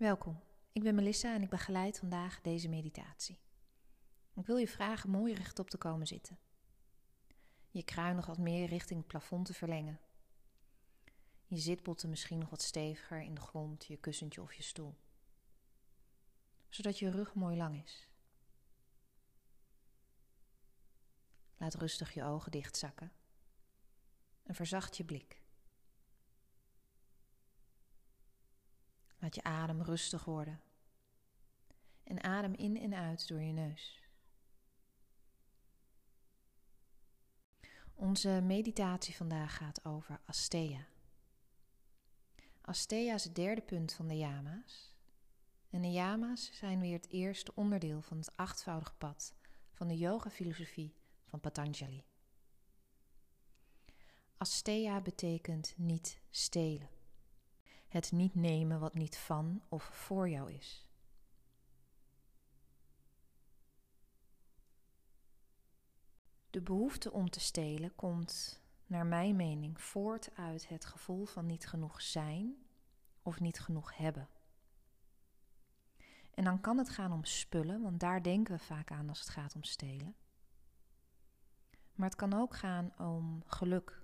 Welkom, ik ben Melissa en ik begeleid vandaag deze meditatie. Ik wil je vragen mooi rechtop te komen zitten. Je kruin nog wat meer richting het plafond te verlengen. Je zitbotten misschien nog wat steviger in de grond, je kussentje of je stoel. Zodat je rug mooi lang is. Laat rustig je ogen dichtzakken en verzacht je blik. Je adem rustig worden. En adem in en uit door je neus. Onze meditatie vandaag gaat over Asteya. Asteya is het derde punt van de yama's. En de yama's zijn weer het eerste onderdeel van het achtvoudige pad van de yoga-filosofie van Patanjali. Asteya betekent niet stelen het niet nemen wat niet van of voor jou is. De behoefte om te stelen komt, naar mijn mening, voort uit het gevoel van niet genoeg zijn of niet genoeg hebben. En dan kan het gaan om spullen, want daar denken we vaak aan als het gaat om stelen. Maar het kan ook gaan om geluk,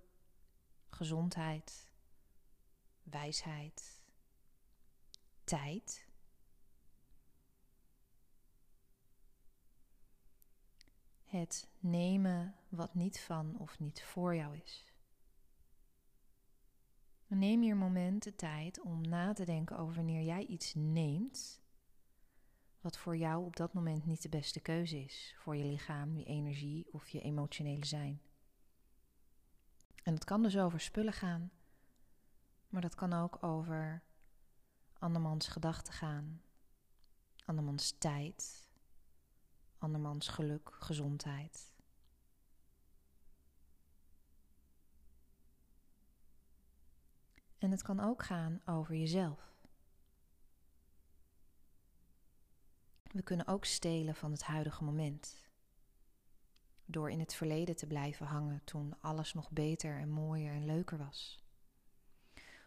gezondheid, wijsheid, tijd. Het nemen wat niet van of niet voor jou is. Neem hier momenten tijd om na te denken over wanneer jij iets neemt wat voor jou op dat moment niet de beste keuze is voor je lichaam, je energie of je emotionele zijn. En het kan dus over spullen gaan, maar dat kan ook over andermans gedachten gaan, andermans tijd, andermans geluk, gezondheid. En het kan ook gaan over jezelf. We kunnen ook stelen van het huidige moment. Door in het verleden te blijven hangen toen alles nog beter en mooier en leuker was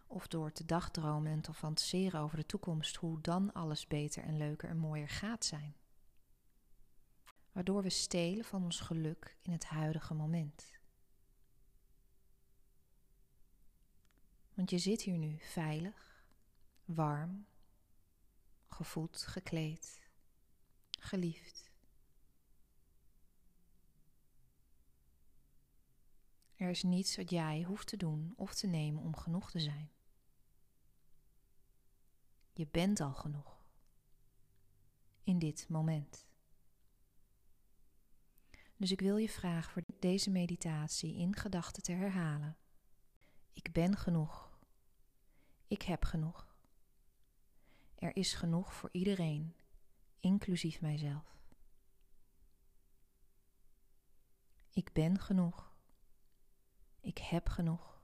of door te dagdromen en te fantaseren over de toekomst, hoe dan alles beter en leuker en mooier gaat zijn. Waardoor we stelen van ons geluk in het huidige moment. Want je zit hier nu veilig, warm, gevoed, gekleed, geliefd. Er is niets wat jij hoeft te doen of te nemen om genoeg te zijn. Je bent al genoeg. In dit moment. Dus ik wil je vragen voor deze meditatie in gedachten te herhalen. Ik ben genoeg. Ik heb genoeg. Er is genoeg voor iedereen, inclusief mijzelf. Ik ben genoeg. Ik heb genoeg.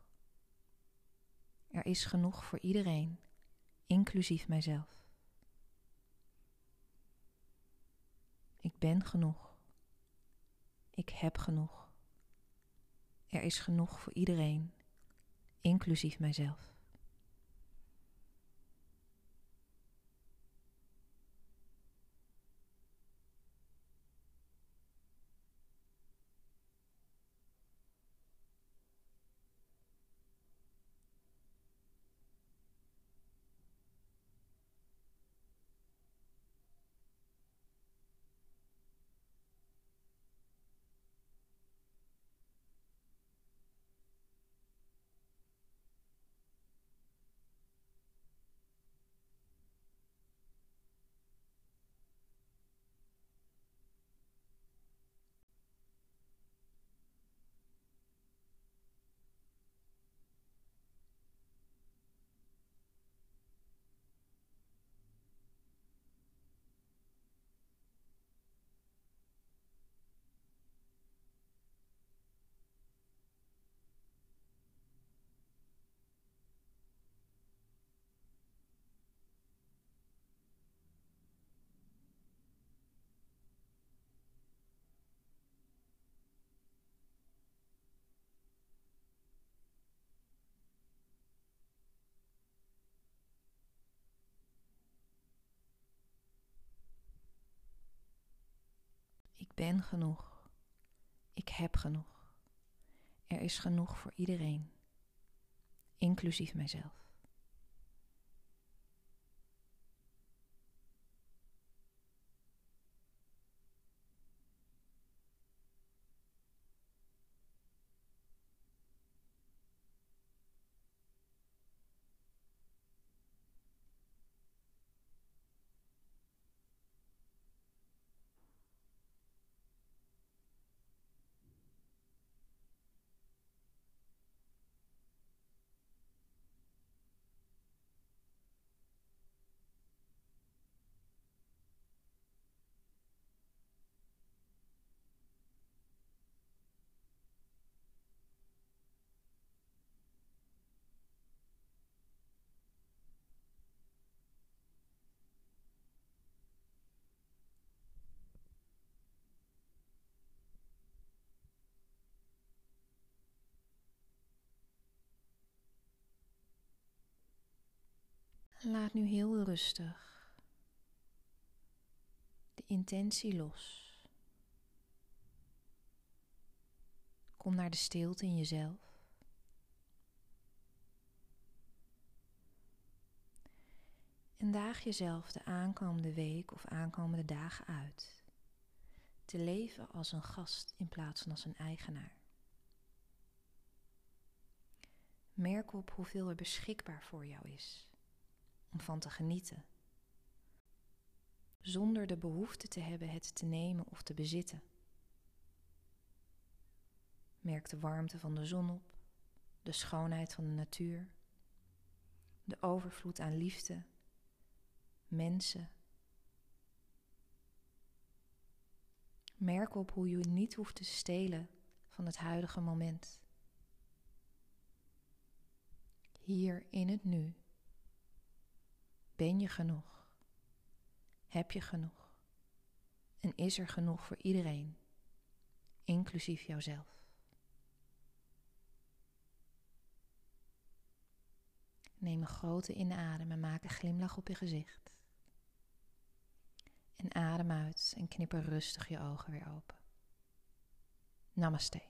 Er is genoeg voor iedereen, inclusief mijzelf. Ik ben genoeg. Ik heb genoeg. Er is genoeg voor iedereen, inclusief mijzelf. Ben genoeg. Ik heb genoeg. Er is genoeg voor iedereen, inclusief mijzelf. Laat nu heel rustig de intentie los. Kom naar de stilte in jezelf. En daag jezelf de aankomende week of aankomende dagen uit. Te leven als een gast in plaats van als een eigenaar. Merk op hoeveel er beschikbaar voor jou is om van te genieten, zonder de behoefte te hebben het te nemen of te bezitten. Merk de warmte van de zon op, de schoonheid van de natuur, de overvloed aan liefde, mensen. Merk op hoe je niet hoeft te stelen van het huidige moment. Hier in het nu. Ben je genoeg? Heb je genoeg? En is er genoeg voor iedereen, inclusief jouzelf? Neem een grote inadem en maak een glimlach op je gezicht. En adem uit en knipper rustig je ogen weer open. Namaste.